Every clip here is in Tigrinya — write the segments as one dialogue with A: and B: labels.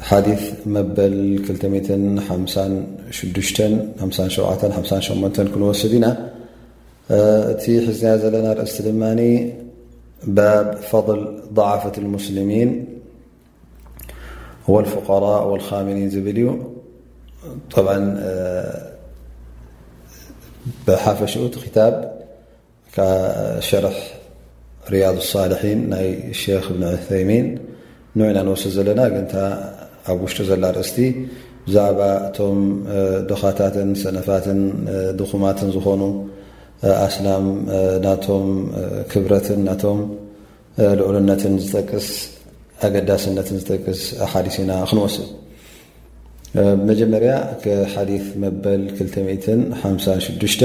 A: حديث مبل كلم مس ششت سشعسشمن نوسدن تي زيازلنا رأس سليماني باب فضل ضعفة المسلمين والفقراء والخامنين زلبع بافشوت ختاب ሸርሕ ርያድ ሳልሒን ናይ ሸክ እብኒ ዑሰይሚን ን ኢና ንወስድ ዘለና ግን ኣብ ውሽጡ ዘላ ርእስቲ ብዛዕባ እቶም ድኻታትን ሰነፋትን ድኹማትን ዝኾኑ ኣስላም ናቶም ክብረትን ናቶም ልዑልነትን ዝጠቅስ ኣገዳስነትን ዝጠቅስ ሓዲስ ኢና ክንወስድ መጀመርያ ሓዲ መበል 256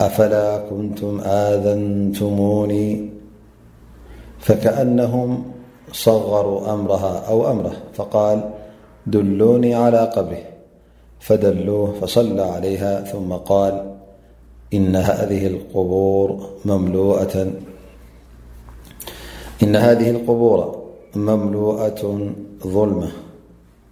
A: أفلا كنتم آذنتموني فكأنهم صغروا أمرها أو أمره فقال دلوني على قبره فدلوه فصلى عليها ثم قال إن هذه القبور مملوءة ظلمة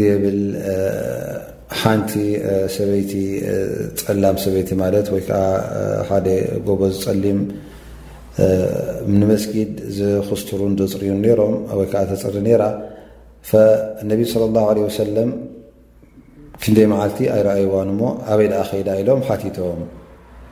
A: ይብል ሓንቲ ሰበይቲ ጸላም ሰበይቲ ማለት ወይ ከዓ ሓደ ጎበዝ ጸሊም ንመስጊድ ዝክስትሩን ዘፅርዩን ነሮም ወይ ከዓ ተፅሪ ነራ ነቢ ስለ ላሁ ለ ወሰለም ክንደይ መዓልቲ ኣይረኣይዋን እሞ ኣበይ ደኣ ከይዳ ኢሎም ሓቲቶም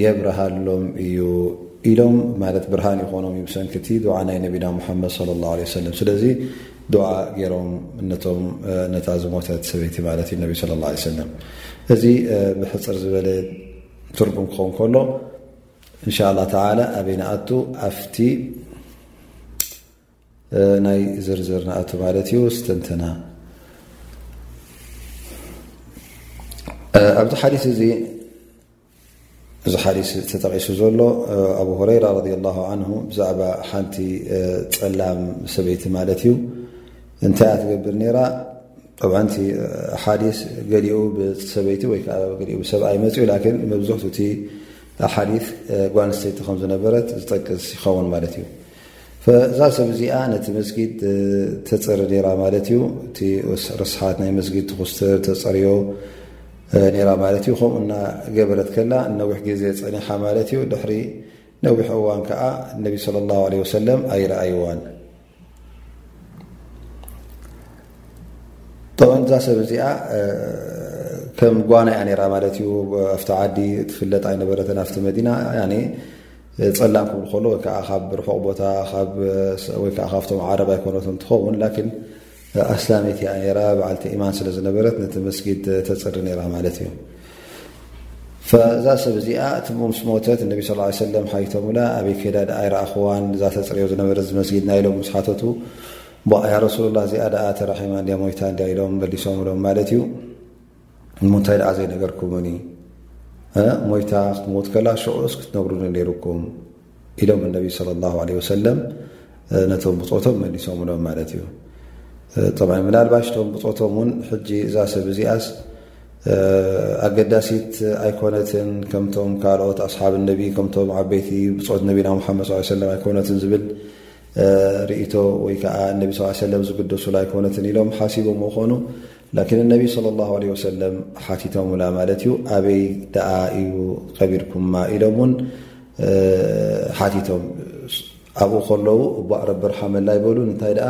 A: የብርሃሎም እዩ ኢሎም ማለት ብርሃን ይኾኖም እዩ ብሰንኪቲ ዱዓ ናይ ነቢና ሙሓመድ ለ ላ ለ ሰለም ስለዚ ዱዓ ገይሮም ነቶም ነታ ዝሞተት ሰበይቲ ማለት እዩ ነቢ ስለ ላ ሰለም እዚ ብሕፅር ዝበለ ትርጉም ክኸውን ከሎ እንሻ ላ ተላ ኣበይ ንኣቱ ኣፍቲ ናይ ዝርዝር ንኣቱ ማለት እዩ ስተንትና ኣብዚ ሓዲስ እዚ እዚ ሓዲስ ተጠቂሱ ዘሎ ኣብ ሁረይራ ረድ ላሁ ዓንሁ ብዛዕባ ሓንቲ ፀላም ሰበይቲ ማለት እዩ እንታይ እኣ ትገብር ነይራ ጠብዓንቲ ሓዲስ ገሊኡ ብሰበይቲ ወይ ከዓ ገሊኡ ብሰብኣይ መፅኡ ላኪን መብዝሕቱ እቲ ሓዲስ ጓንስተይቲ ከም ዝነበረት ዝጠቅስ ይኸውን ማለት እዩ እዛ ሰብ እዚኣ ነቲ መስጊድ ተፅሪ ነራ ማለት እዩ እቲ ርስሓት ናይ መስጊድ ትኩስትር ተፀርዮ ነራ ማለት እዩ ከምኡ እና ገበረት ከላ ንነዊሕ ግዜ ፀኒሓ ማለት እዩ ድሕሪ ነዊሕ እዋን ከዓ ነቢ ስለ ላሁ ለ ወሰለም ኣይረኣይዋን ብ እዛ ሰብ እዚኣ ከም ጓና እያ ነራ ማለት እዩ ኣብቲ ዓዲ ትፍለጥ ኣይነበረትን ኣብቲ መዲና ጸላም ክብል ከሎ ወይ ከዓ ካብ ርሑቕ ቦታ ወይ ከዓ ካብቶም ዓረብ ኣይኮነትን እንትኸውን ላኪን ኣስላሚት እያ ነራ በዓልቲ ኢማን ስለ ዝነበረት ነቲ መስጊድ ተፅሪ ነራ ማለት እዩ እዛ ሰብ እዚኣ እቲ ምስ ሞተት እነቢ ስ ሰለም ሓይቶምላ ኣበይ ከዳ ድኣ ኣይረኣኹዋን እዛ ተፅሪዮ ዝነበረ ዝመስጊድና ኢሎም ምስ ሓተቱ ቦኣያ ረሱሉላ እዚኣ ድኣ ተራሒማ እንድያ ሞይታ እንድያ ኢሎም መሊሶም ሎም ማለት እዩ እሞእንታይ ደኣ ዘይነገርኩምኒ ሞይታ ክትሞት ከላ ሽዑኡስ ክትነግሩኒ ነይሩኩም ኢሎም እነቢ ለ ላ ለ ወሰለም ነቶም ብፆቶም መሊሶምሎም ማለት እዩ ጠብ ምናልባሽ እቶም ብፆቶም እውን ሕጂ እዛ ሰብ እዚኣስ ኣገዳሲት ኣይኮነትን ከምቶም ካልኦት ኣስሓብ ነቢ ከምቶም ዓበይቲ ብፆት ነቢና ሓመድ ሰለ ኣይኮነትን ዝብል ርእቶ ወይ ከዓ እነቢ ስ ሰለም ዝግደሱሉ ኣይኮነትን ኢሎም ሓሲቦም ምኾኑ ላኪን እነቢ صለ ላه ለ ወሰለም ሓቲቶምላ ማለት እዩ ኣበይ ደኣ እዩ ቐቢርኩማ ኢሎም ውን ሓቲቶም ኣብኡ ከለዉ እባ ረቢ ርሓመላ ይበሉ እንታይ ደኣ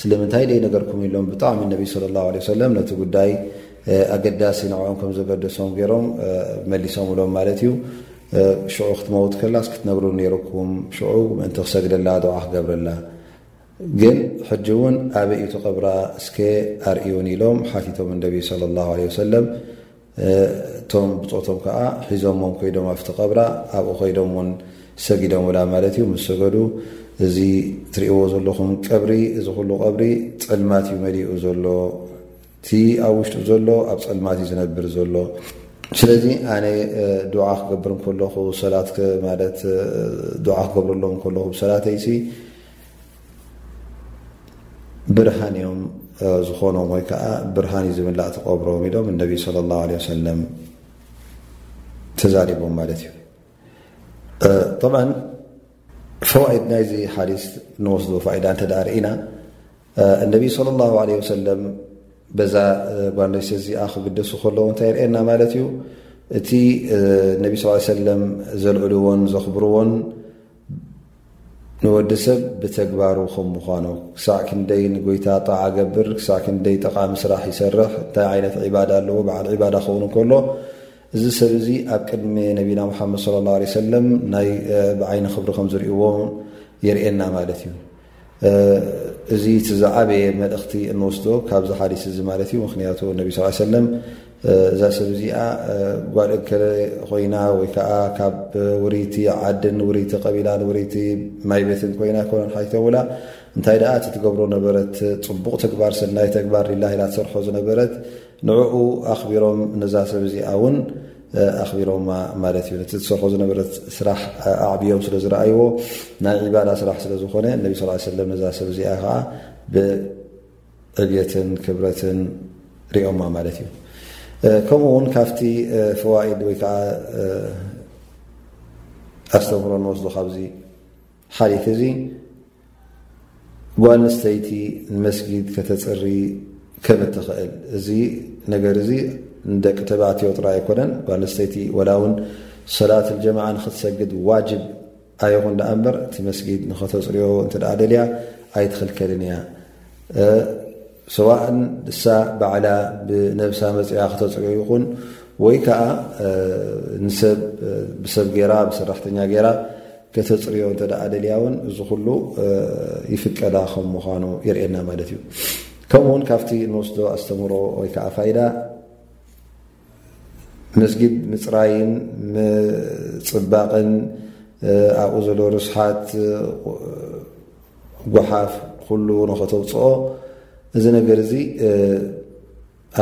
A: ስለምንታይ ደይ ነገርኩም ኢሎም ብጣዕሚ ነቢ ለ ላه ለ ሰለም ነቲ ጉዳይ ኣገዳሲ ንዕኦም ከም ዘገደሶም ገይሮም መሊሶም እሎም ማለት እዩ ሽዑ ክትመውት ከላስ ክትነግሩ ነይሩኩም ሽዑ ምእንቲ ክሰግደላ ድዓ ክገብረላ ግን ሕጂ እውን ኣበይ ኢዩ ትቐብራ እስከ ኣርእዩኒ ኢሎም ሓቲቶም እነቢ ለ ላ ለ ወሰለም እቶም ብፆቶም ከዓ ሒዞሞም ኮይዶም ኣብቲ ቀብራ ኣብኡ ኮይዶም ውን ሰጊዶም ውላ ማለት እዩ ምስ ሰገዱ እዚ ትሪእዎ ዘለኹም ቀብሪ እዚ ኩሉ ቀብሪ ፀልማት እዩ መሊኡ ዘሎ እቲ ኣብ ውሽጡ ዘሎ ኣብ ፀልማት እዩ ዝነብር ዘሎ ስለዚ ኣነ ድዓ ክገብር ከለኹ ሰላት ማለት ድዓ ክገብረሎም ከለኹ ብሰላተይሲ ብርሃን እዮም ዝኾኖም ወይ ከዓ ብርሃን እዩ ዝምላእ ተቐብሮም ኢሎም እነቢ ለ ላ ለ ሰለም ተዛሪቦም ማለት እዩ ጠብ ፈዋኢድ ናይዚ ሓዲስ ንወስዶ ፋኢዳ እንተ ርእና እነቢ ለ ላ ለ ወሰለም በዛ ጓንደሰ እዚኣ ክግደሱ ከለዉ እንታይ ይርእየና ማለት እዩ እቲ እነቢ ስ ሰለም ዘልዕልዎን ዘኽብርዎን ንወዲ ሰብ ብተግባሩ ከም ምዃኑ ክሳዕ ክንደይ ንጎይታ ጣዓ ገብር ክሳዕ ክንደይ ጠቓሚ ስራሕ ይሰርሕ እንታይ ዓይነት ዒባዳ ኣለዎ በዓል ዒባዳ ክኸውን እንከሎ እዚ ሰብ እዚ ኣብ ቅድሚ ነቢና ሙሓመድ ለ ላه ሰለም ናይ ብዓይኒ ክብሪ ከም ዝርእዎም የርእየና ማለት እዩ እዚ እቲ ዝዓበየ መልእኽቲ እንወስዶ ካብዚ ሓዲስ እዚ ማለት እዩ ምክንያቱ ነቢ ስ ሰለም እዛ ሰብ እዚኣ ጓል እከለ ኮይና ወይ ከዓ ካብ ውሪይቲ ዓድን ውሪይቲ ቀቢላን ውሪይቲ ማይ ቤትን ኮይና ኮነን ሓይተውላ እንታይ ደኣ እቲ ትገብሮ ነበረት ፅቡቕ ተግባር ሰናይ ተግባር ሊላ ኢላ ትሰርሖ ዝነበረት ንዕኡ ኣኽቢሮም ነዛ ሰብ እዚኣ እውን ኣኽቢሮማ ማለት እዩ ነቲ ዝሰርሖ ዝነበረት ስራሕ ኣዕብዮም ስለ ዝረኣይዎ ናይ ዒባዳ ስራሕ ስለ ዝኾነ ነቢ ስ ሰለም ነዛ ሰብ እዚኣ ከዓ ብዕብትን ክብረትን ሪኦማ ማለት እዩ ከምኡ ውን ካብቲ ፈዋኢድ ወይከዓ ኣስተምህሮ ንወስዶ ካብዚ ሓሊፊ እዚ ጓል ንስተይቲ ንመስጊድ ከተፅሪ ከም እትኽእል እዚ ነገር እዚ ንደቂ ተባዕትዮ ጥራይ ኣይኮነን ጓል ንስተይቲ ወላ እውን ሰላት ጀማዓ ንክትሰግድ ዋጅብ ኣይኹን ዳኣ እምበር እቲ መስጊድ ንኸተፅርዮ እንተ ደልያ ኣይትኽልከልን እያ ሰዋእ ንሳ ባዕላ ብነብሳ መፅኣ ክተፅርዮ ይኹን ወይ ከዓ ንሰብ ብሰብ ገይራ ብሰራሕተኛ ገይራ ከተፅርዮ እንተ ደልያ እውን እዚ ኩሉ ይፍቀዳ ከም ምዃኑ ይርእየና ማለት እዩ ከምኡውን ካብቲ ንወስዶ ኣስተምሮ ወይከዓ ፋይዳ መስጊድ ምፅራይን ምፅባቕን ኣብኡ ዘሎ ርስሓት ጓሓፍ ኩሉ ንኸተውፅኦ እዚ ነገር እዚ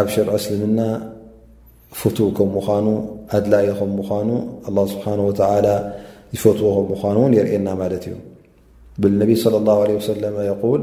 A: ኣብ ሽርዒ እስልምና ፍቱው ከም ምዃኑ ኣድላይ ከም ምዃኑ ኣላ ስብሓን ወተላ ይፈትዎ ከም ምዃኑ እውን የርእየና ማለት እዩ ብነቢ ለ ላሁ ለ ወሰለማ የቁል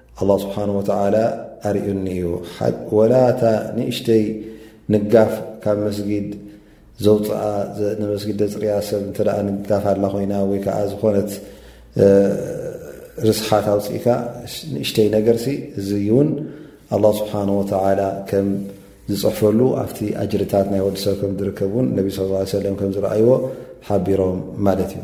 A: ኣላ ስብሓን ወተዓላ ኣርእዩኒ እዩ ወላ እታ ንእሽተይ ንጋፍ ካብ መስጊድ ዘውፅኣ ንመስጊድ ደፅርያ ሰብ እንተ ንጋፍ ኣላ ኮይና ወይ ከዓ ዝኾነት ርስሓት ኣውፅኢካ ንእሽተይ ነገርሲ እዚ እውን ኣላ ስብሓን ወተዓላ ከም ዝፅሕፈሉ ኣብቲ ኣጅርታት ናይ ወዲ ሰብ ከም ዝርከብ እውን ነቢ ስ ሰለም ከም ዝረኣይዎ ሓቢሮም ማለት እዩ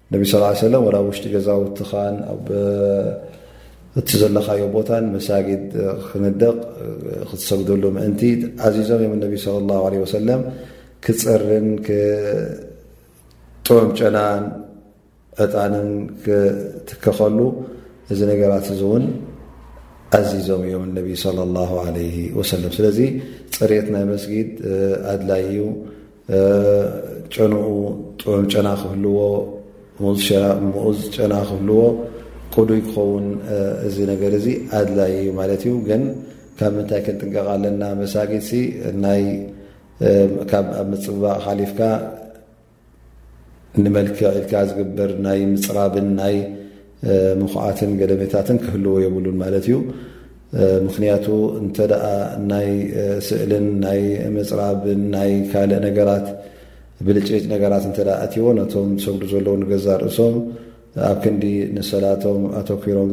A: ነቢ ስ ሰለም ወላ ውሽጢ ገዛውትኻን ኣብ እቲ ዘለኻዮ ቦታን መሳጊድ ክነደቕ ክትሰግደሉ ምእንቲ ኣዚዞም ዮም ነቢ ለ ላ ለ ወሰለም ክፅርን ክጥዑም ጨናን ዕጣንን ክትከኸሉ እዚ ነገራት እዚ እውን ኣዚዞም እዮም ነቢ ለ ላ ለ ወሰለም ስለዚ ፅሬት ናይ መስጊድ ኣድላይ እዩ ጨንኡ ጥዑም ጨና ክህልዎ ሙኡዝ ጨና ክህልዎ ቅዱይ ክኸውን እዚ ነገር እዚ ኣድላይ እዩ ማለት እዩ ግን ካብ ምንታይ ክንጥንቀቕ ኣለና መሳጊድ ሲ ናይ ካብ ኣብ ምፅባቕ ሓሊፍካ ንመልክዕ ኢልካ ዝግበር ናይ ምፅራብን ናይ ምኹዓትን ገደሜታትን ክህልዎ የብሉን ማለት እዩ። ምኽንያቱ እንተ ናይ ስእልን ናይ ምፅራብን ናይ ካልእ ነገራት ብልጭልጭ ነገራት እተ ኣትዎ ነቶም ዝሰግዱ ዘለዉ ንገዛ ርእሶም ኣብ ክንዲ ንሰላቶም ኣተኪሮም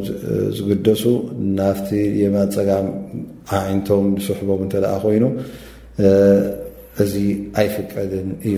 A: ዝግደሱ ናፍቲ የማን ፀጋም ዓዒንቶም ዝስሕቦም እተ ኮይኑ እዚ ኣይፍቀድን እዩ።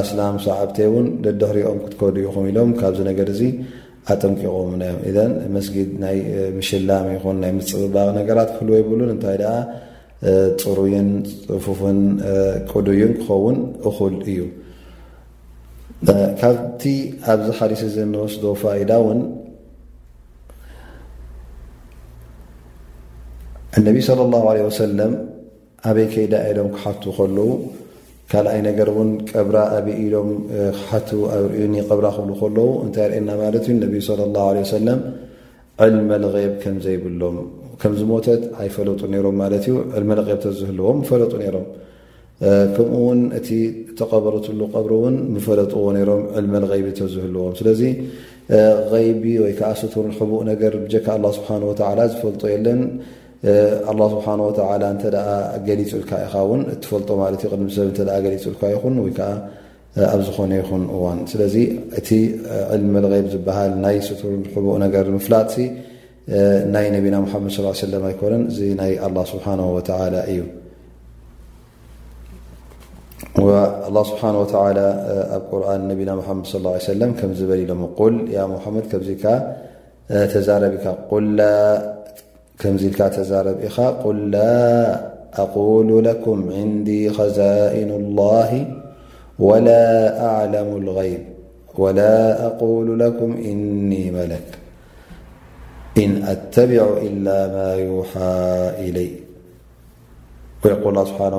A: ኣስላም ሰዓብተይ እውን ደድሕሪኦም ክትከዱ ኢኹም ኢሎም ካብዚ ነገር እዚ ኣጠንቂቖምና እዮም እዘን መስጊድ ናይ ምሽላም ይኹን ናይ ምፅብባቕ ነገራት ክህልዎ ይብሉን እንታይ ደኣ ፅሩይን ፅፉፍን ቅዱይን ክኸውን እኹል እዩ ካብቲ ኣብዚ ሓዲስ እዚ እንወስዶ ፋይዳ እውን እነቢ ስለ ላሁ ለ ወሰለም ኣበይ ከይዳ ኢሎም ክሓቱ ከለዉ፣ ካልኣይ ነገር እውን ቀብራ ኣበይ ኢሎም ክሓቱ ኣርእዩኒ ቀብራ ክብሉ ከለዉ እንታይ ርእየና ማለት እዩ ነቢይ ለ ላ ለ ሰለም ዕልመ ልብ ከምዘይብሎም ከም ዝሞተት ኣይፈለጡ ነሮም ማለት እዩ ዕልመ ልብ ተዝህልዎም ፈለጡ ነሮም ከምኡ ውን እቲ ተቐበረትሉ ቀብሪ እውን ምፈለጥዎ ነሮም ዕልመ ልይቢ ተዝህልዎም ስለዚ ይቢ ወይከዓ ስቱር ሕቡእ ነገር ብጀካ ኣላ ስብሓን ወተላ ዝፈልጦ የለን ኣላ ስብሓን ወተላ እንተ ገሊፁልካ ኢኻ እውን እትፈልጦ ማለት እዩ ቅድሚ ሰብ እተ ገሊፁልካ ይኹን ወይ ከዓ ኣብ ዝኾነ ይኹን እዋን ስለዚ እቲ ዕልሚ ልይብ ዝበሃል ናይ ስቱር ሕቡእ ነገር ምፍላጥ ናይ ነቢና ሙሓመድ ስ ሰለም ኣይኮነን እዚ ናይ ኣላ ስብሓን ወተላ እዩ ኣላ ስብሓን ወተላ ኣብ ቁርን ነቢና ሓመድ ስ ሰለም ከም ዝበል ኢሎም ቁል ያ ሙሓመድ ከዚካ ተዛረቢካ ቁላ لبقل لا أقول لكم عندي خزائن الله ولا أعلم الغيب ولا أقول لكم إني ملك إن أتبع إلا ما يوحى إلي ويقولالله بحانه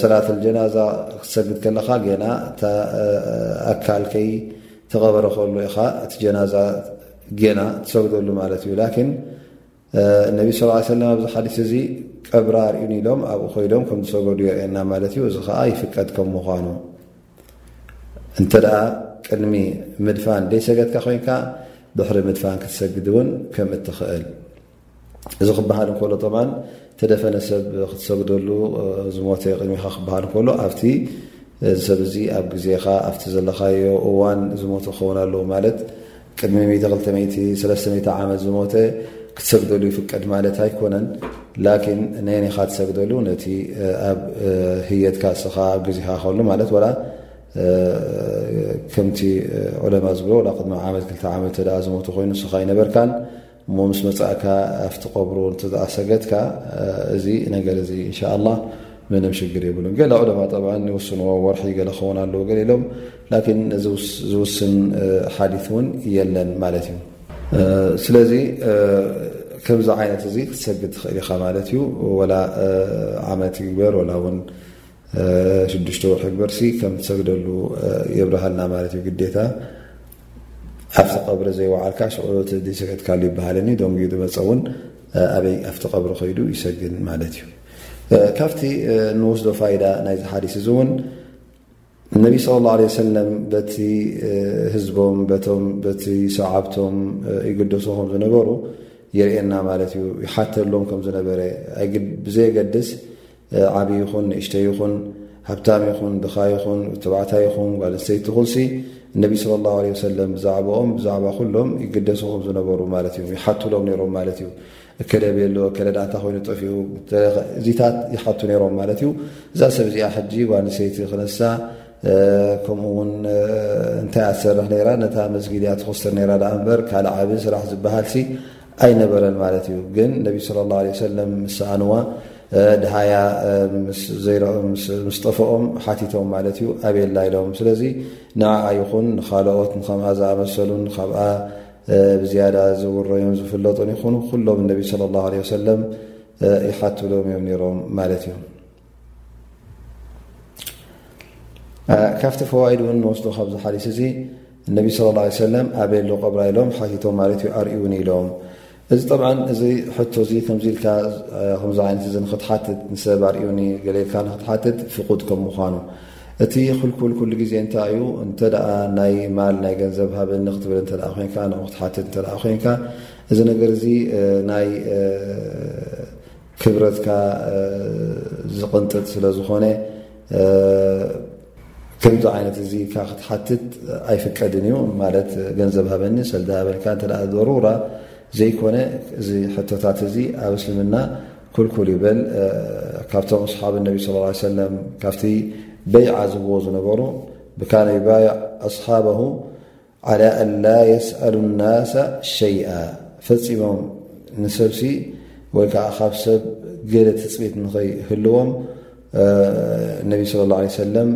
A: ሰላት ጀናዛ ክትሰግድ ከለኻ ገና እታ ኣካል ከይ ተቐበረ ከሉ ኢኻ እቲ ጀናዛ ገና ትሰግደሉ ማለት እዩ ላኪን ነቢ ስ ሰለ ኣብዚ ሓዲስ እዚ ቀብራ ኣርእዩኒ ኢሎም ኣብኡ ኮይዶም ከም ዝሰገዱ የርእየና ማለት እዩ እዚ ከዓ ይፍቀድ ከም ምኳኑ እንተ ደኣ ቅድሚ ምድፋን ዘይሰገድካ ኮይንካ ድሕሪ ምድፋን ክትሰግድ እውን ከም እትኽእል እዚ ክበሃል እንከሎ ብ ተደፈነ ሰብ ክትሰግደሉ ዝሞተ ቅድሚኻ ክበሃል እንከሎ ኣብቲ ሰብ እዚ ኣብ ግዜኻ ኣብቲ ዘለኻዮ እዋን ዝሞተ ክኸውን ኣለዎ ማለት ቅድሚ 2 ዓመት ዝሞተ ክትሰግደሉ ይፍቀድ ማለት ኣይኮነን ላኪን ነኒኻ ትሰግደሉ ነቲ ኣብ ህየትካ እስኻ ኣብ ግዜኻ ከሉ ማለት ላ ከምቲ ዑለማ ዝብሎ ቅድሚ ዓመት ክልተ ዓመት ዝሞተ ኮይኑ እስኻ ኣይነበርካን እሞ ምስ መጻእካ ኣብቲ ቆብሩ እንተ ሰገድካ እዚ ነገር እዚ እንሻ ላ ምንም ሽግር የብሉን ገለ ዕለማ ጠብ ይውስንዎ ወርሒ ገለ ክኸውን ኣለዎ ገለ ኢሎም ላኪን እዚ ዝውስን ሓዲት እውን የለን ማለት እዩ ስለዚ ከምዚ ዓይነት እዚ ክትሰግድ ትኽእል ኢኻ ማለት እዩ ወላ ዓመት ይግበር ወላ እውን ሽዱሽተ ወርሒ ግበርሲ ከም ትሰግደሉ የብርሃልና ማለት እዩ ግዴታ ኣብቲ ቀብሪ ዘይወዓልካ ሽዑ ዘይሰገድካሉ ይበሃለኒ ደንጉዩ ዝመፀ እውን ኣበይ ኣብቲ ቀብሪ ከይዱ ይሰግድ ማለት እዩ ካብቲ ንወስዶ ፋይዳ ናይዚ ሓዲስ እዚ እውን እነቢ ስለ ላ ለ ሰለም በቲ ህዝቦም በቶም በቲ ሰዓብቶም ይግደሱ ከም ዝነበሩ የርእየና ማለት እዩ ይሓተሎም ከም ዝነበረ ብዘየገድስ ዓብ ይኹን ንእሽተ ይኹን ሃብታም ይኹን ድኻ ይኹን ተባዕታ ይኹን ጓልንሰይቲ ኹልሲ እነቢ ስለ ላሁ ለ ወሰለም ብዛዕባኦም ብዛዕባ ኩሎም ይግደስኹም ዝነበሩ ማለት እዩ ይሓትሎም ነይሮም ማለት እዩ እከደ ቤሎ ከደ ዳእንታ ኮይኑ ጠፍኡ እዚታት ይሓቱ ነይሮም ማለት እዩ እዛ ሰብ እዚኣ ሕጂ ጓልንሰይቲ ክነሳ ከምኡ ውን እንታይ ኣሰርሕ ነራ ነታ መስጊድ እያ ትኽስር ነራ ዳኣ እንበር ካልእ ዓብ ስራሕ ዝበሃልሲ ኣይነበረን ማለት እዩ ግን ነቢ صለ ላه ለ ሰለም ምስ ሰኣንዋ ድሃያ ምስ ጠፍኦም ሓቲቶም ማለት እዩ ኣብየላ ኢሎም ስለዚ ንዓኣ ይኹን ንካልኦት ንከምኣ ዝኣመሰሉን ካብኣ ብዝያዳ ዝውረዩን ዝፍለጡን ይኹኑ ኩሎም ነቢ ለ ላه ለ ሰለም ይሓትሎም እዮም ነሮም ማለት እዩ ካብቲ ፈዋኢድ እውን ንወስዶ ካብዚ ሓዲስ እዚ እነቢ ስለ ላ ሰለም ኣበየ ሎ ቀብራ ኢሎም ሓቲቶም ማለት እዩ ኣርእውን ኢሎም እዚ ጠብ እዚ ሕቶ እዚ ከምዚ ኢልካ ከምዚ ዓይነት እዚ ንክትሓትት ንሰብ ኣርእውኒ ገሌልካ ንክትሓትት ፍቁድ ከም ምኳኑ እቲ ክልኩል ኩሉ ግዜ እንታይ እዩ እንተ ናይ ማል ናይ ገንዘብ ሃበኒ ክትብል እተ ኮንካ ን ክትሓትት እተ ኮንካ እዚ ነገር እዚ ናይ ክብረትካ ዝቕንጥጥ ስለ ዝኾነ ከምዚ ዓይነት እዚ ካ ክትሓትት ኣይፍቀድን እዩ ማለት ገንዘብ ሃበኒ ሰልዲ ሃበልካ እተ ዘሩራ ዘይኮነ እዚ ሕቶታት እዚ ኣብ እስልምና ኩልኩል ይበል ካብቶም ኣስሓብ ነቢ ስ ሰለም ካብቲ በይዓ ዝብዎ ዝነበሩ ብካነ ይባይዕ ኣስሓበሁ ዓላ ኣላ የስኣሉ ናሳ ሸይኣ ፈፂሞም ንሰብሲ ወይ ከዓ ካብ ሰብ ገለ ትፅቢት ንኸይህልዎም ነቢ ስለ ላ ለ ሰለም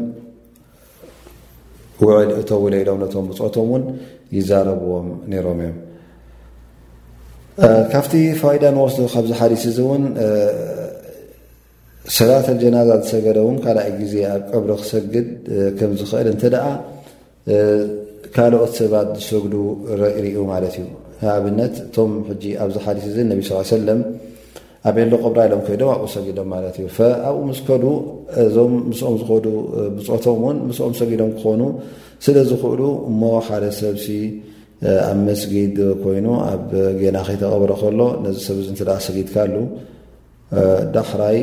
A: ውዕል እተው ለ ኢሎም ነቶም ብፆቶም እውን ይዛረብዎም ነይሮም እዮም ካብቲ ፋይዳ ንወስዶ ካብዚ ሓዲስ እዚ እውን ሰላት ኣልጀናዛ ዝሰገደ እውን ካልኣይ ግዜ ኣብ ቀብሪ ክሰግድ ከም ዝኽእል እንተ ደኣ ካልኦት ሰባት ዝሰግዱ ርእዩ ማለት እዩ ንኣብነት እቶም ሕጂ ኣብዚ ሓዲስ እዚ ነቢ ስ ሰለም ኣብ የሎ ቆብራ ኢሎም ኮይዶም ኣብኡ ሰጊዶም ማለት እዩ ኣብኡ ምስ ከዱ እዞም ምስኦም ዝኸዱ ብፆቶም እውን ምስኦም ሰጊዶም ክኾኑ ስለ ዝኽእሉ እሞ ሓደ ሰብሲ ኣብ መስጊድ ኮይኑ ኣብ ጌና ከይተቐብረ ከሎ ነዚ ሰብ እዚ እንተ ሰጊድካሉ ዳሕራይ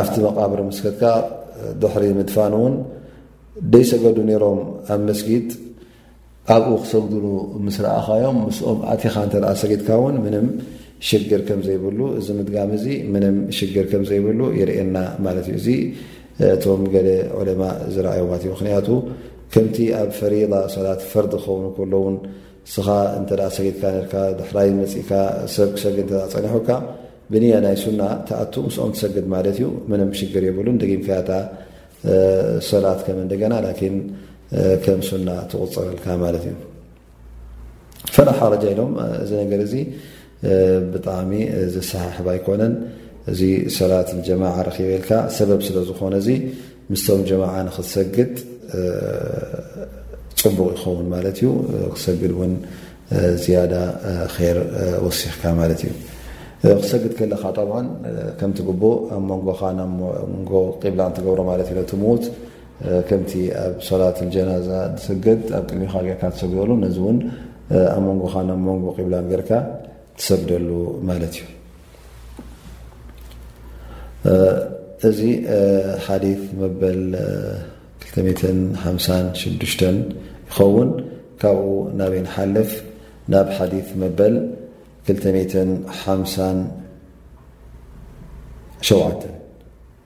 A: ኣብቲ መቃብር ምስ ከድካ ድሕሪ ምድፋን እውን ደይሰገዱ ነይሮም ኣብ መስጊድ ኣብኡ ክሰግድሉ ምስ ረኣኻዮም ምስኦም ኣቲኻ እተ ሰጊድካ እውን ምንም ሽግር ከም ዘይብሉ እዚ ምድጋሚ እዚ ምንም ሽግር ከም ዘይብሉ ይርእየና ማለት እዩ እዚ እቶም ገለ ዑለማ ዝረኣዮማት እዩ ምክንያቱ ከምቲ ኣብ ፈሪላ ሰላት ፈርዲ ክኸውን ከለውን እስኻ እንተ ሰጊድካ ነርካ ድሕራይ መፅእካ ሰብ ክሰግድ እንተ ፀኒሑካ ብንያ ናይ ሱና ተኣቱ ምስኦም ትሰግድ ማለት እዩ ምንም ሽግር የብሉን ደጊምካያታ ሰላት ከም እንደገና ላኪን ከም ሱና ትቁፅረልካ ማለት እዩ ፈላ ሓረጃ ኢሎም እዚ ነገር እዚ ብጣዕሚ ዘሰሓሕብ ኣይኮነን እዚ ሰላት ጀማዓ ረኺበልካ ሰበብ ስለ ዝኾነ እዚ ምስቶም ጀማዓ ንክትሰግድ ፅቡቕ ይኸውን ማለት እዩ ክሰግድ እውን ዝያዳ ር ወሲኽካ ማለት እዩ ክሰግድ ከለካ ጣብዓ ከምቲ ግቡእ ኣብ መንጎካ ብ መንጎ ቂብላ ትገብሮ ማለት እዩ ነቲ ምዉት ከምቲ ኣብ ሰላት ጀናዛ ትሰገድ ኣብ ቅድሚካ ጌርካ ትሰግደሉ ነዚ እውን ኣብ መንጎካ ናብ መንጎ ቅብላ ገርካ ትሰግደሉ ማለት እዩ እዚ ሓዲ መበል 256 ይኸውን ካብኡ ናበይ ንሓልፍ ናብ ሓዲ መበል 257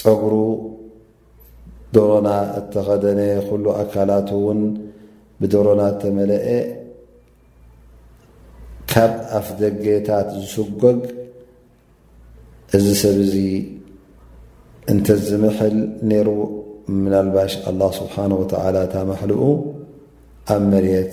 A: ፀጉሩ ዶሮና እተኸደነ ኩሉ ኣካላቱ እውን ብዶሮና እተመለአ ካብ ኣፍ ደገታት ዝስጎግ እዚ ሰብ እዚ እንተዝምሕል ነይሩ ምናልባሽ ኣላ ስብሓን ወተዓላ ታማሕልኡ ኣብ መሬት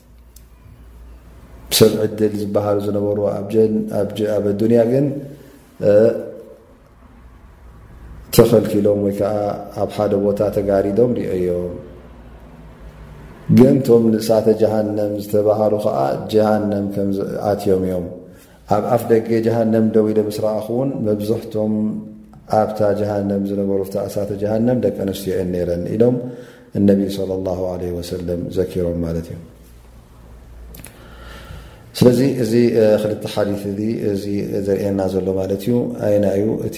A: ሰብ ዕድል ዝበሃሉ ዝነበሩ ኣብ ኣዱንያ ግን ተኸልኪሎም ወይ ከዓ ኣብ ሓደ ቦታ ተጋሪዶም ርኦዮም ግን ቶም ንእሳተ ጀሃንም ዝተባሃሉ ከዓ ጀሃንም ከምኣትዮም እዮም ኣብ ኣፍ ደገ ጀሃንም ደው ኢለ ምስ ረኣኹ ውን መብዝሕቶም ኣብታ ጀሃንም ዝነበሩ እሳተ ጀሃንም ደቂ ኣንስትዮ እየን ነይረን ኢሎም እነቢ ለ ላ ለ ወሰለም ዘኪሮም ማለት እዩ ስለዚ እዚ ክልተ ሓዲ እዚ ዘርእየና ዘሎ ማለት እዩ ኣይና እዩ እቲ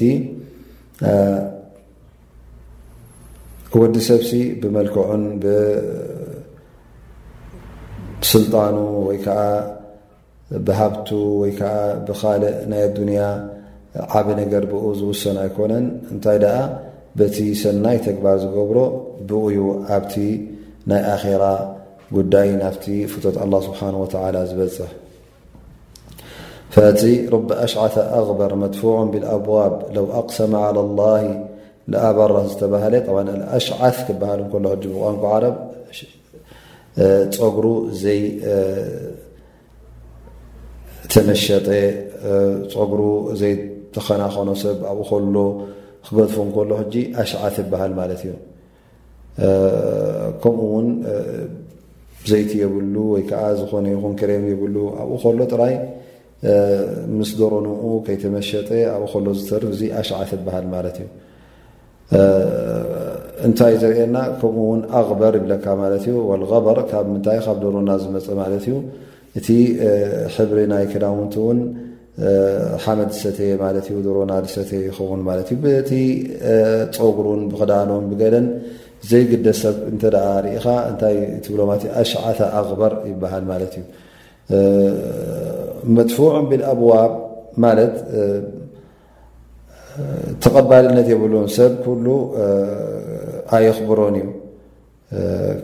A: ወዲ ሰብሲ ብመልክዑን ብስልጣኑ ወይ ከዓ ብሃብቱ ወይ ከዓ ብኻልእ ናይ ኣዱንያ ዓቢ ነገር ብኡ ዝውሰን ኣይኮነን እንታይ ደኣ በቲ ሰናይ ተግባር ዝገብሮ ብኡዩ ኣብቲ ናይ ኣኼራ ጉዳይ ናብቲ ፍቶት ኣላ ስብሓን ወተዓላ ዝበጽሕ ፈቲ ሩብ ኣሽዓተ ኣግበር መድፉዑን ብልኣብዋብ ለው ኣቅሰመ ዓላ ላሂ ለኣበራ ዝተባሃለ ኣሽዓት ክበሃል እንከሎ ሕጂ ብቋንቋ ዓረብ ፀጉሩ ዘይተመሸጠ ፀጉሩ ዘይተኸናኸኖ ሰብ ኣብኡ ከሎ ክገድፎ ከሎ ሕጂ ኣሽዓት ይበሃል ማለት እዩ ከምኡ ውን ዘይቲ የብሉ ወይ ከዓ ዝኾነ ይኹን ክሬም የብሉ ኣብኡ ከሎ ጥራይ ምስ ደሮንኡ ከይተመሸጠ ኣብኡ ከሎ ዝተርፍ እዚ ኣሽዓት ይበሃል ማለት እዩ እንታይ ዘርእየና ከምኡ ውን ኣበር ይብለካ ማለት እዩ በር ካብ ምንታይ ካብ ደሮና ዝመፀ ማለት እዩ እቲ ሕብሪ ናይ ክዳውንቲ ውን ሓመድ ዝሰተየ ማለት እዩ ደሮና ዝሰተየ ይኸውን ማለት እዩ ብቲ ፀጉሩን ብክዳኖን ብገደን ዘይግደ ሰብ እንተ ርኢኻ እንታይ ትብሎ ማለት ዩ ኣሽዓተ ኣበር ይበሃል ማለት እዩ መድፉዑን ብልኣብዋብ ማለት ተቐባልነት የብሉን ሰብ ኩሉ ኣየኽብሮን እዩ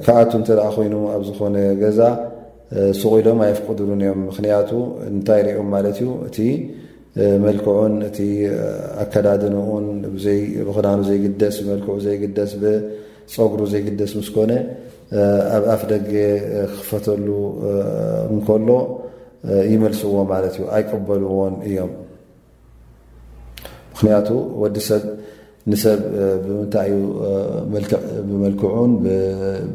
A: ክኣቱ እንተ ኮይኑ ኣብ ዝኾነ ገዛ ሱቕ ኢሎም ኣየፍቅዱሉን እዮም ምኽንያቱ እንታይ ሪኦም ማለት እዩ እቲ መልክዑን እቲ ኣከዳድንኡን ብኽዳኑ ዘይግደስ ብመልክዑ ዘይግደስ ብፀጉሩ ዘይግደስ ምስ ኮነ ኣብ ኣፍ ደገ ክኽፈተሉ እንከሎ ይመልስዎ ማለት እዩ ኣይቀበልዎን እዮም ምክንያቱ ወዲ ሰብ ንሰብ ብምንታይ ዩ መልክዕ ብመልክዑን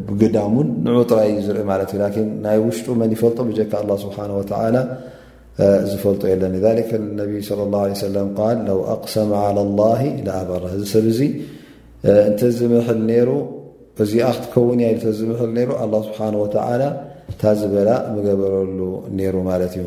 A: ብግዳሙን ንዑ ጥራይ ዩ ዝርኢ ማለት እዩ ላን ናይ ውሽጡ መን ይፈልጦ ብጀካ ኣላ ስብሓን ወተላ ዝፈልጦ የለን ሊክ ነቢይ ስለ ላ ለ ሰለም ቃል ለው ኣቅሰመ ዓላ ላ ላኣበረ እዚ ሰብ እዚ እንተዝምሕል ነይሩ እዚኣ ክትከውን እያ ተዝምሕል ነይሩ ኣላ ስብሓን ወተላ እታ ዝበላ ምገበረሉ ነይሩ ማለት እዩ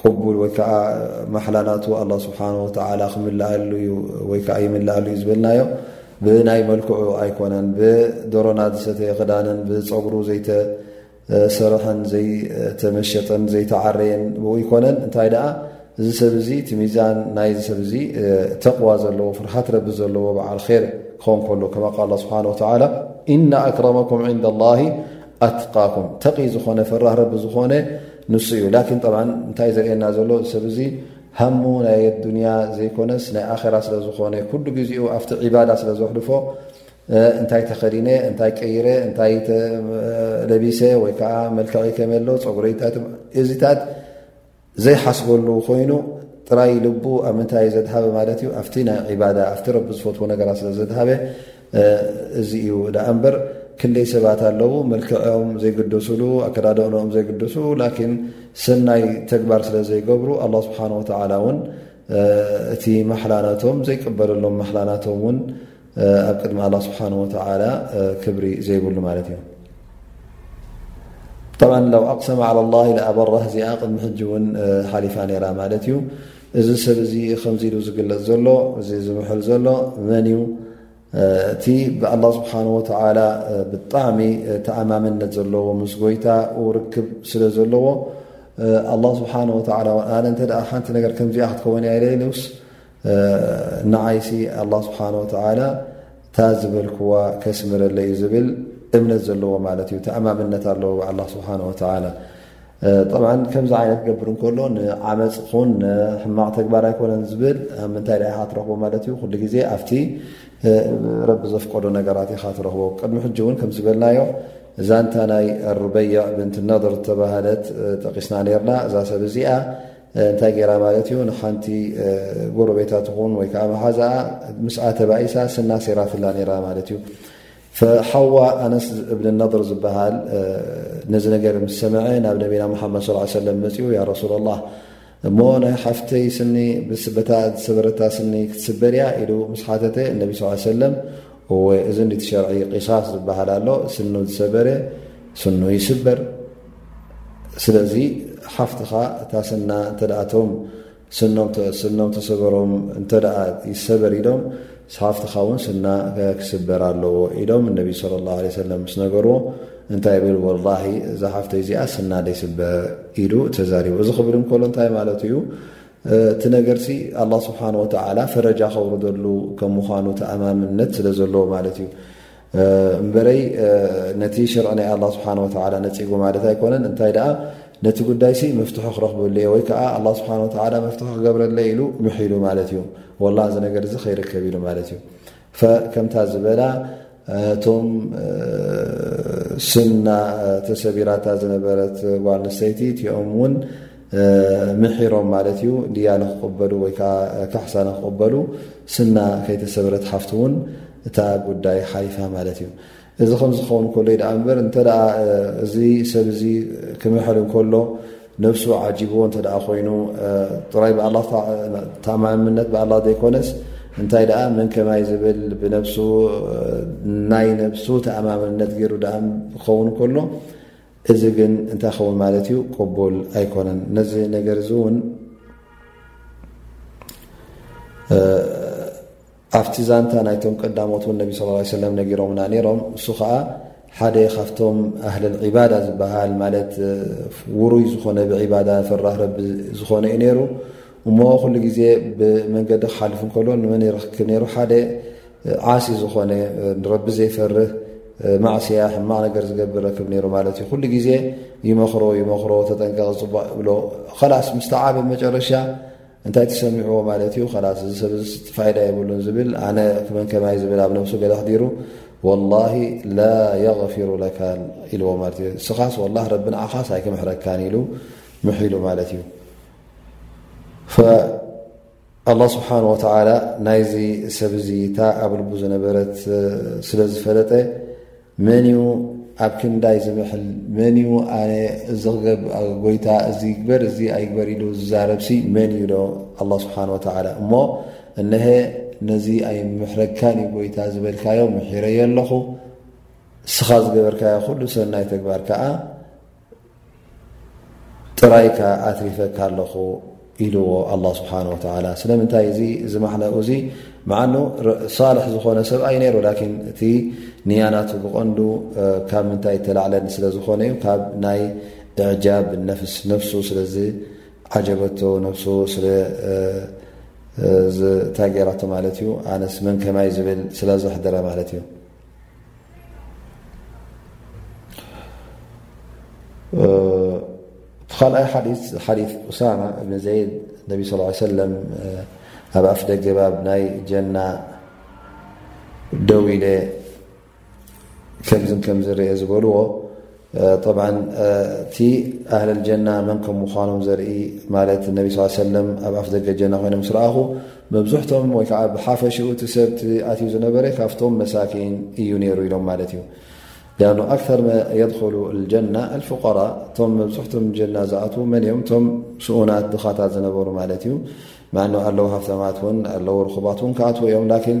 A: ቅቡል ወይ ከዓ ማሕላ ናቱ ኣላ ስብሓን ወተዓላ ክምልኣሉ እዩ ወይ ከዓ ይምልኣሉ እዩ ዝበልናዮ ብናይ መልክዑ ኣይኮነን ብደሮና ዝሰተየ ክዳንን ብፀጉሩ ዘይተሰርሐን ዘይተመሸጠን ዘይተዓረየን ብኡ ይኮነን እንታይ ደኣ እዚ ሰብ እዚ እቲ ሚዛን ናይ ሰብ እዚ ተቕዋ ዘለዎ ፍርሓት ረቢ ዘለዎ በዓል ር ክኸውን ከሎ ከመ ቃል ስብሓን ወተዓላ እና ኣክረመኩም ዕንዳ ላሂ ኣትቃኩም ተቒ ዝኾነ ፈራህ ረቢ ዝኾነ ንሱ እዩ ላኪን ጠብዓ እንታይ ዘርእየና ዘሎ ሰብ እዙ ሃሙ ናይ ኣዱንያ ዘይኮነስ ናይ ኣኼራ ስለ ዝኾነ ኩሉ ግዜኡ ኣብቲ ዒባዳ ስለ ዘሕልፎ እንታይ ተኸዲነ እንታይ ቀይረ እንታይ ለቢሰ ወይ ከዓ መልክዐይ ከመሎ ፀጉረይታ እዚታት ዘይሓስበሉ ኮይኑ ጥራይ ልቡ ኣብ ምንታይ ዘድሃበ ማለት እዩ ኣብቲ ናይ ዒባዳ ኣብቲ ረቢ ዝፈትዎ ነገራት ስለ ዘድሃበ እዚ እዩ ደኣ እምበር ክንደይ ሰባት ኣለዉ መልክዕኦም ዘይግደሱሉ ኣከዳደእኖኦም ዘይግደሱ ላኪን ሰናይ ተግባር ስለ ዘይገብሩ ኣላ ስብሓን ወተዓላ እውን እቲ ማሕላ ናቶም ዘይቅበለሎም ማሕላ ናቶም እውን ኣብ ቅድሚ ኣላ ስብሓን ወተዓላ ክብሪ ዘይብሉ ማለት እዩ ብ ለው ኣቅሰማ ዓላ ላ ኣበራህ እዚኣ ቅድሚ ሕጂ እውን ሓሊፋ ነራ ማለት እዩ እዚ ሰብ እዚ ከምዚ ኢሉ ዝግለፅ ዘሎ እዚ ዝምሐል ዘሎ መን እዩ እቲ ብኣላ ስብሓን ወተዓላ ብጣዕሚ ተኣማመነት ዘለዎ ምስ ጎይታኡ ርክብ ስለ ዘለዎ ኣላ ስብሓን ወተላ ኣነ እንተ ሓንቲ ነገር ከምዚኣ ክትከውን እያ ኢለይንውስ ንዓይሲ ኣላ ስብሓን ወተዓላ እታ ዝበልክዋ ከስምረለዩ ዝብል እምነት ዘለዎ ማለት እዩ ተኣማመነት ኣለዎ ብኣላ ስብሓን ወተዓላ ጠብዓ ከምዚ ዓይነት ክገብር እንከሎ ንዓመፅ ኹን ሕማቕ ተግባር ኣይኮነን ዝብል ኣብ ምንታይ ዳኢኻ ትረኽቦ ማለት እዩ ኩሉ ግዜ ኣብቲ ረቢ ዘፍቀዶ ነገራት ኢኻ ትረኽቦ ቅድሚ ሕጂ እውን ከም ዝበልናዮ እዛ ንታ ናይ ኣሩበይዕ ብንቲ ነር ዝተባህለት ጠቂስና ነርና እዛ ሰብ እዚኣ እንታይ ገይራ ማለት እዩ ንሓንቲ ጎረቤታ ትኹን ወይ ከዓ መሓዛኣ ምስኣ ተባኢሳ ስና ሴራትላ ነራ ማለት እዩ ፈሓዋ ኣነስ እብኒ ነር ዝበሃል ነዚ ነገር ምስ ሰምዐ ናብ ነቢና ሙሓመድ ስ ሰለም መፅኡ ያ ረሱላ ላህ እሞ ናይ ሓፍተይ ስኒ ብስበታ ዝሰበረታ ስኒ ክትስበር እያ ኢሉ ምስ ሓተተ እነቢ ስ ሰለም እወ እዚ ንቲ ሸርዒ ቂሳስ ዝበሃል ኣሎ ስኑ ዝሰበረ ስኑ ይስበር ስለዚ ሓፍትኻ እታ ስና እተደኣቶም ስኖም ተሰበሮም እንተ ይሰበር ኢሎም ስሓፍትኻ ውን ስና ክስበር ኣለዎ ኢሎም እነቢ ስለ ላ ለ ሰለም ምስ ነገርዎ እንታይ ብል ወላ እዛ ሓፍተ እዚኣ ስና ደይስበር ኢሉ ተዛሪቡ እዚ ክብል እንከሎ እንታይ ማለት እዩ እቲ ነገርሲ ኣላ ስብሓን ወተዓላ ፈረጃ ከውርደሉ ከም ምዃኑ ተኣማምነት ስለ ዘለዎ ማለት እዩ እምበረይ ነቲ ሽርዒ ናይ ኣላ ስብሓን ወተላ ነፂጉ ማለት ኣይኮነን እንታይ ደኣ ነቲ ጉዳይሲ መፍትሒ ክረኽበሉ እየ ወይ ከዓ ኣላ ስብሓን ወተላ መፍትሒ ክገብረለ ኢሉ ምሒሉ ማለት እዩ ወላ እዚ ነገር እዚ ከይርከብ ኢሉ ማለት እዩ ከምታ ዝበላ እቶም ስና ተሰቢራታ ዝነበረት ጓል ንሰይቲ እቲኦም እውን ምሒሮም ማለት እዩ ድያ ንክቕበሉ ወይ ከዓ ካሕሳ ንክቕበሉ ስና ከይተሰብረት ሓፍቲ እውን እታ ጉዳይ ሓሊፋ ማለት እዩ እዚ ከም ዝኸውን ከሎዩ ዳኣ እምበር እንተ እዚ ሰብ እዚ ክምሕር እንከሎ ነብሱ ዓጂብዎ እንተ ኮይኑ ጥራይ ብኣላ ተኣማምነት ብኣላ ዘይኮነስ እንታይ ደኣ መን ከማይ ዝብል ብነብሱ ናይ ነብሱ ተኣማምነት ገይሩ ዳኣ ክኸውን ከሎ እዚ ግን እንታይ ክኸውን ማለት እዩ ቅቡል ኣይኮነን ነዚ ነገር እዚ እውን ኣብቲ ዛንታ ናይቶም ቀዳሞት ን ነቢ ስ ሰለ ነጊሮምና ነሮም እሱ ከዓ ሓደ ካብቶም ኣህል ዒባዳ ዝበሃል ማለት ውሩይ ዝኾነ ብዒባዳ ፍራህ ረቢ ዝኾነ እዩ ነይሩ እሞ ኩሉ ግዜ ብመንገዲ ክሓልፍ እንከሎ ንመን ይረክብ ነይሩ ሓደ ዓሲ ዝኾነ ንረቢ ዘይፈርህ ማዕስያ ሕማቕ ነገር ዝገብር ረክብ ነይሩ ማለት እዩ ኩሉ ግዜ ይመኽሮ ይመኽሮ ተጠንቀቕ ዝፅቡቕ ይብሎ ከላስ ምስተዓበ መጨረሻ እንታይ ትሰሚዕዎ ማለት እዩ ከላስ እዚ ሰብ ፋይዳ የብሉን ዝብል ኣነ ክመን ከማይ ዝብል ኣብ ነብሱ ገለ ክዲሩ ወላሂ ላ የغፊሩ ለካ ኢልዎ ማለት እዩ እስኻስ ወላ ረቢ ንዓኻስ ኣይክምሕረካን ኢሉ ምሒሉ ማለት እዩ ኣላ ስብሓን ወተላ ናይዚ ሰብ እዚ እታ ኣብ ልቡ ዝነበረት ስለ ዝፈለጠ መን ዩ ኣብ ክንዳይ ዝምሕል መን ዩ ኣነ እዚ ክገብ ጎይታ እዚ ይግበር እዚ ኣይግበር ኢሉ ዝዛረብሲ መን እዩ ዶ ኣላ ስብሓን ወተላ እሞ እነሀ ነዚ ኣይ ምሕረካን ዩ ጎይታ ዝበልካዮ ምሒረዮ ኣለኹ እስኻ ዝገበርካዮ ኩሉ ሰናይ ተግባር ከዓ ጥራይካ ኣትሪፈካ ኣለኹ ኢልዎ ኣላ ስብሓን ወተላ ስለምንታይ እዚ እዚ ማዕናኡ እዙ መዓኑ ሳልሕ ዝኾነ ሰብኣይ ነይሩ ላኪን እቲ ንያናቱ ብቐንዱ ካብ ምንታይ ተላዕለን ስለ ዝኾነ እዩ ካብ ናይ እዕጃብ ነፍስ ነፍሱ ስለዚ ዓጀበቶ ነፍሱ ስለዝታጌራቶ ማለት እዩ ኣነስ መን ከማይ ዝብል ስለዘሕደረ ማለት እዩ እቲ ካልኣይ ሓዲስ ሓዲስ ኡሳማ እብኒ ዘይድ ነቢ ስ ሰለም ኣብ ኣፍ ደገ ባብ ናይ ጀና ደው ኢለ ከምዝን ከምዝረአ ዝበልዎ ጠብዓ እቲ ኣህለል ጀና መን ከም ምዃኖም ዘርኢ ማለት ነቢ ስ ሰለም ኣብ ኣፍ ደገ ጀና ኮይኖም ምስ ረኣኹ መብዝሕቶም ወይ ከዓ ብሓፈሽኡ እቲ ሰብ ኣትዩ ዝነበረ ካብቶም መሳኪን እዩ ነይሩ ኢሎም ማለት እዩ ዳኑ ኣክተር መ የድክሉ ጀና ኣልፍቀራ እቶም መብዝሕቶም ጀና ዝኣትዉ መን እዮም እቶም ስኡናት ድኻታት ዝነበሩ ማለት እዩ ማዕኑ ኣለዉ ሃፍተማት እውን ኣለዉ ርኹባት እውን ክኣትዉ እዮም ላኪን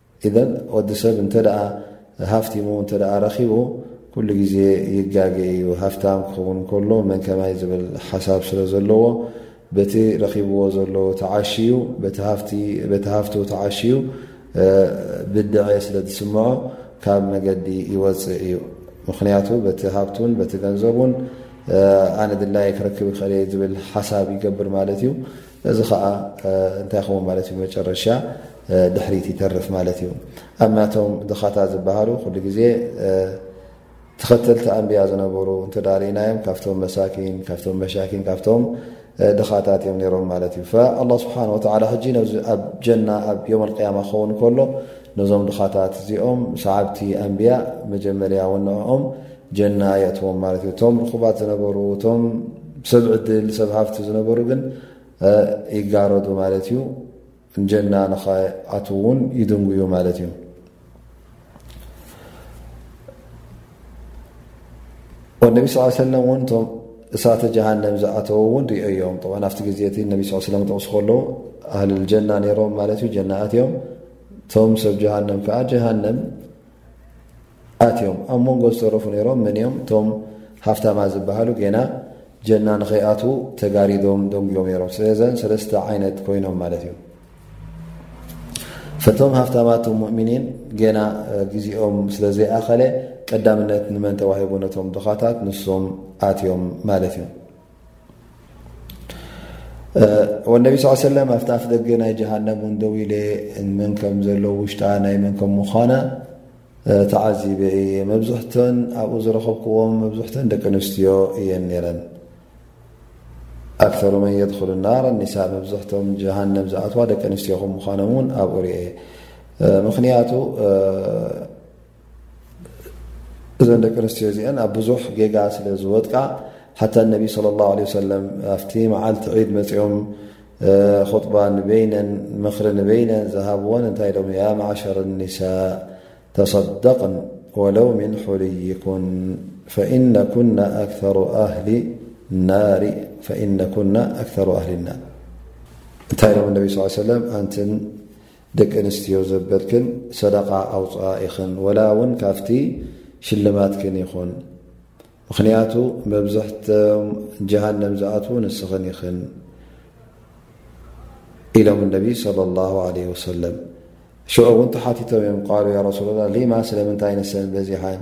A: ኢዘን ወዲ ሰብ እንተ ሃፍቲሙ እተ ረኺቡ ኩሉ ግዜ ይጋገ እዩ ሃፍታም ክኸውን ከሎ መን ከማይ ዝብል ሓሳብ ስለ ዘለዎ በቲ ረኺብዎ ዘሎ ተዓሽዩ በቲ ሃፍቱ ተዓሽዩ ብድዐ ስለ ዝስምዖ ካብ መገዲ ይወፅእ እዩ ምክንያቱ በቲ ሃብቱን በቲ ገንዘቡን ኣነ ድላይ ክረክብ ክእል ዝብል ሓሳብ ይገብር ማለት እዩ እዚ ኸዓ እንታይ ይኸውን ማለት እዩ መጨረሻ ድሕሪት ይተርፍ ማለት እዩ ኣብ ናቶም ድኻታት ዝበሃሉ ኩሉ ግዜ ተኸተልቲ ኣንብያ ዝነበሩ እንተ ርእናዮም ካብቶም መሳኪን ካብቶም መሻኪን ካብቶም ድኻታት እዮም ነሮም ማለት እዩ ኣላ ስብሓን ወተላ ሕጂ ነዚ ኣብ ጀና ኣብ ዮም ኣልቅያማ ክኸውን ከሎ ነዞም ድኻታት እዚኦም ሰዓብቲ ኣንብያ መጀመርያ ወንኦም ጀና የእትዎም ማለት እዩ እቶም ርኹባት ዝነበሩ እቶም ሰብ ዕድል ሰብ ሃፍቲ ዝነበሩ ግን ይጋረዱ ማለት እዩ ጀና ንኸኣት ውን ይድንጉዩ ማለት እዩ ነቢ ስ ሰለ ን ቶም እሳተ ጀሃንም ዝኣተው ውን ሪኦ ዮም ኣብቲ ግዜ ነ ስ ለ ጠቕሱ ከለዉ ኣህሊ ጀና ነሮም ማለት ዩ ጀናኣት እዮም እቶም ሰብ ጀሃንም ከዓ ጀሃንም ኣትዮም ኣብ መንጎ ዝተረፉ ነይሮም መን እዮም እቶም ሃፍታማ ዝበሃሉ ጌና ጀና ንኸይኣት ተጋሪዶም ደንጉዮም ነይሮም ስለዘን ሰለስተ ዓይነት ኮይኖም ማለት እዩ ፈቶም ሃፍታማት ሙእሚኒን ጌና ግዜኦም ስለ ዘይኣኸለ ቀዳምነት ንመን ተዋሂቡ ነቶም ድኻታት ንሶም ኣትዮም ማለት እዩ ነቢ ስ ሰለም ኣብቲ ኣፍ ደገ ናይ ጀሃነብ ን ደው ኢለ መን ከም ዘለ ውሽጣ ናይ መን ከም ምዃና ተዓዚበ እየ መብዝሕተን ኣብኡ ዝረኸብክዎም መብዝሕተን ደቂ ኣንስትዮ እየን ነረን ኣክተሩ መን የድክሉ ናር ኒሳ መብዝሕቶም ጀሃነብ ዝኣትዋ ደቂ ኣንስትዮ ከም ምዃኖም እውን ኣብኡ ርየ ምኽንያቱ እዘን ደቂ ኣንስትዮ እዚአን ኣብ ብዙሕ ጌጋ ስለ ዝወጥቃ ሓታ ነቢ صለ ላ ለ ሰለም ኣብቲ መዓልቲ ዒድ መፂኦም ኹጥባ ንበይነን ምኽሪ ንበይነን ዝሃብዎን እንታይ ኢሎም ያ ማዕሸር ኒሳ ተሰደቅን ወለው ምን ሑልይኩን ፈኢነ ኩና ኣክሩ ኣህሊ ናሪ ፈኢነ ኩና ኣክሩ ኣህሊ ናር እንታይ ኢሎም ነቢ ስ ሰለም ኣንትን ደቂ ኣንስትዮ ዘበልክን ሰደቓ ኣውፅኣ ኢኽን ወላ ውን ካብቲ ሽልማትክን ይኹን ምኽንያቱ መብዝሕቶም ጀሃንም ዝኣትዉ ንስኽን ኢኽን ኢሎም ነቢ صለ ላሁ ለ ወሰለም ሽዑ እውን ተሓቲቶም እዮም ቃሉ ያ ረሱላ ሊማ ስለምንታይ ንሰን በዚሓን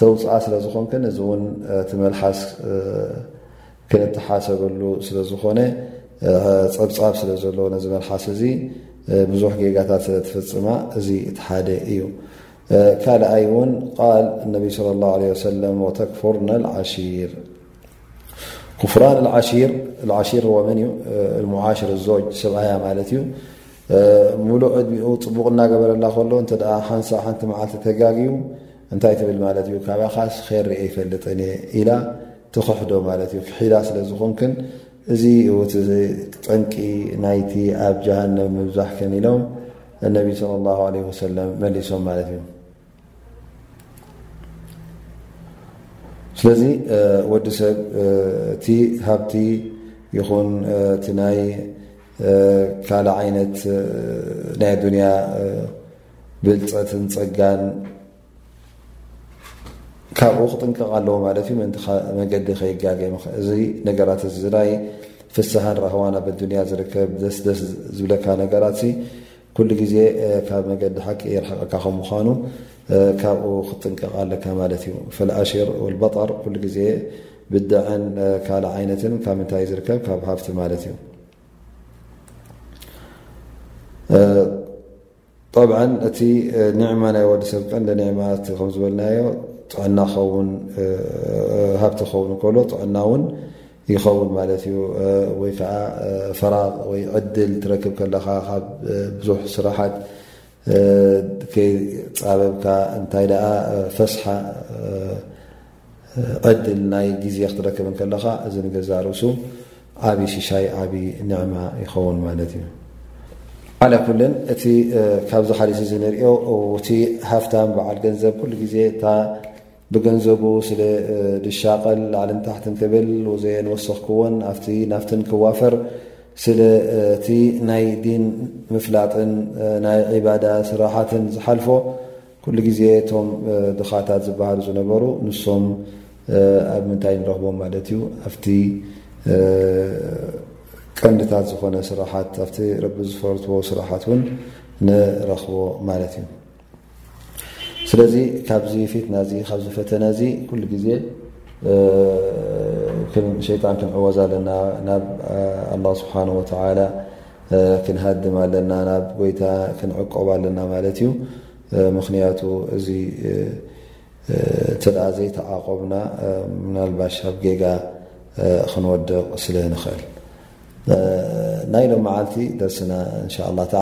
A: ተውጽኣ ስለ ዝኾንክን እዚ እውን እቲ መልሓስ ክንተሓሰበሉ ስለ ዝኾነ ጸብጻብ ስለ ዘለዎ ነዚ መልሓስ እዚ ብዙሕ ጌጋታት ስለ ትፍጽማ እዚ እቲ ሓደ እዩ ካልኣይ እውን ቃል እነቢይ ስለ ላሁ ለ ወሰለም ወተክፍርና ዓሺር ክፍራን ዓሺር ዓሺር ወመን እዩ ሙዓሽር ዞጅ ሰብኣያ ማለት እዩ ሙሉእ ዕድሚኡ ፅቡቕ እናገበረላ ከሎ እንተ ሓንሳ ሓንቲ መዓልቲ ተጋግዩ እንታይ ትብል ማለት እዩ ካባኻስ ኼር ርኤ ይፈልጥን እየ ኢላ ትኽሕዶ ማለት እዩ ክሒዳ ስለ ዝኾንክን እዚ እ ጠንቂ ናይቲ ኣብ ጀሃንም ምብዛሕክን ኢሎም እነቢ ለ ላ ለ ወሰለም መሊሶም ማለት እዩ ስለዚ ወዲ ሰብ እቲ ሃብቲ ይኹን እቲ ናይ ካልእ ዓይነት ናይ ኣዱንያ ብልፀትን ፀጋን ካብኡ ክጥንቀቕ ኣለዎ ማለት እዩ ምእንቲ መገዲ ከይጋገ እዚ ነገራት እዚ ናይ ፍስሃን ራህዋን ኣብ ኣዱንያ ዝርከብ ደስደስ ዝብለካ ነገራት ኩሉ ግዜ ካብ መገዲ ሓቂ የርሕቀካ ከም ምኳኑ ካብኡ ክጥንቀቕ ኣለካ ማለት እዩ ፈልኣሽር ወልበጠር ኩሉ ግዜ ብድዐን ካልእ ዓይነትን ካብ ምንታይ ዝርከብ ካብ ሃፍቲ ማለት እዩ ጠብዓ እቲ ኒዕማ ናይ ወዲ ሰብ ቀንደ ኒዕማ እቲ ከም ዝበልናዮ ጥዕና ክኸውን ሃብቲ ክኸውን ከሎ ጥዕና እውን ይኸውን ማለት እዩ ወይ ከዓ ፈራቕ ወይ ዕድል ትረክብ ከለኻ ካብ ብዙሕ ስራሓት ከይፃበብካ እንታይ ደኣ ፈስሓ ዕድል ናይ ግዜ ክትረክብ ከለኻ እዚ ንገዛ ርእሱ ዓብይ ሽሻይ ዓብይ ንዕማ ይኸውን ማለት እዩ ዓላ ኩልን እቲ ካብዚ ሓዲስ እዚ ንሪኦ እቲ ሃፍታም በዓል ገንዘብ ኩሉ ግዜ እታ ብገንዘቡ ስለ ድሻቐል ላዕልን ታሕትን ክብል ወዘየን ወሰኽክዎን ኣብቲ ናፍትን ክዋፈር ስለእቲ ናይ ዲን ምፍላጥን ናይ ዒባዳ ስራሓትን ዝሓልፎ ኩሉ ግዜ እቶም ድኻታት ዝበሃሉ ዝነበሩ ንሶም ኣብ ምንታይ ንረኽቦም ማለት እዩ ኣብቲ ቀንድታት ዝኾነ ስራሓት ኣብቲ ረቢ ዝፈርትዎ ስራሓት እውን ንረኽቦ ማለት እዩ ስለዚ ካብዚ ፊትና እዚ ካብዚ ፈተነ እዚ ኩሉ ግዜ ሸይጣን ክንዕወዝ ኣለና ናብ ኣላ ስብሓን ወተላ ክንሃድም ኣለና ናብ ጎይታ ክንዕቆብ ኣለና ማለት እዩ ምክንያቱ እዚ እተኣ ዘይተዓቆብና ምናልባሽ ኣብ ጌጋ ክንወድቕ ስለ ንኽእል ናይ ሎም መዓልቲ ደርስና እንሻ ላ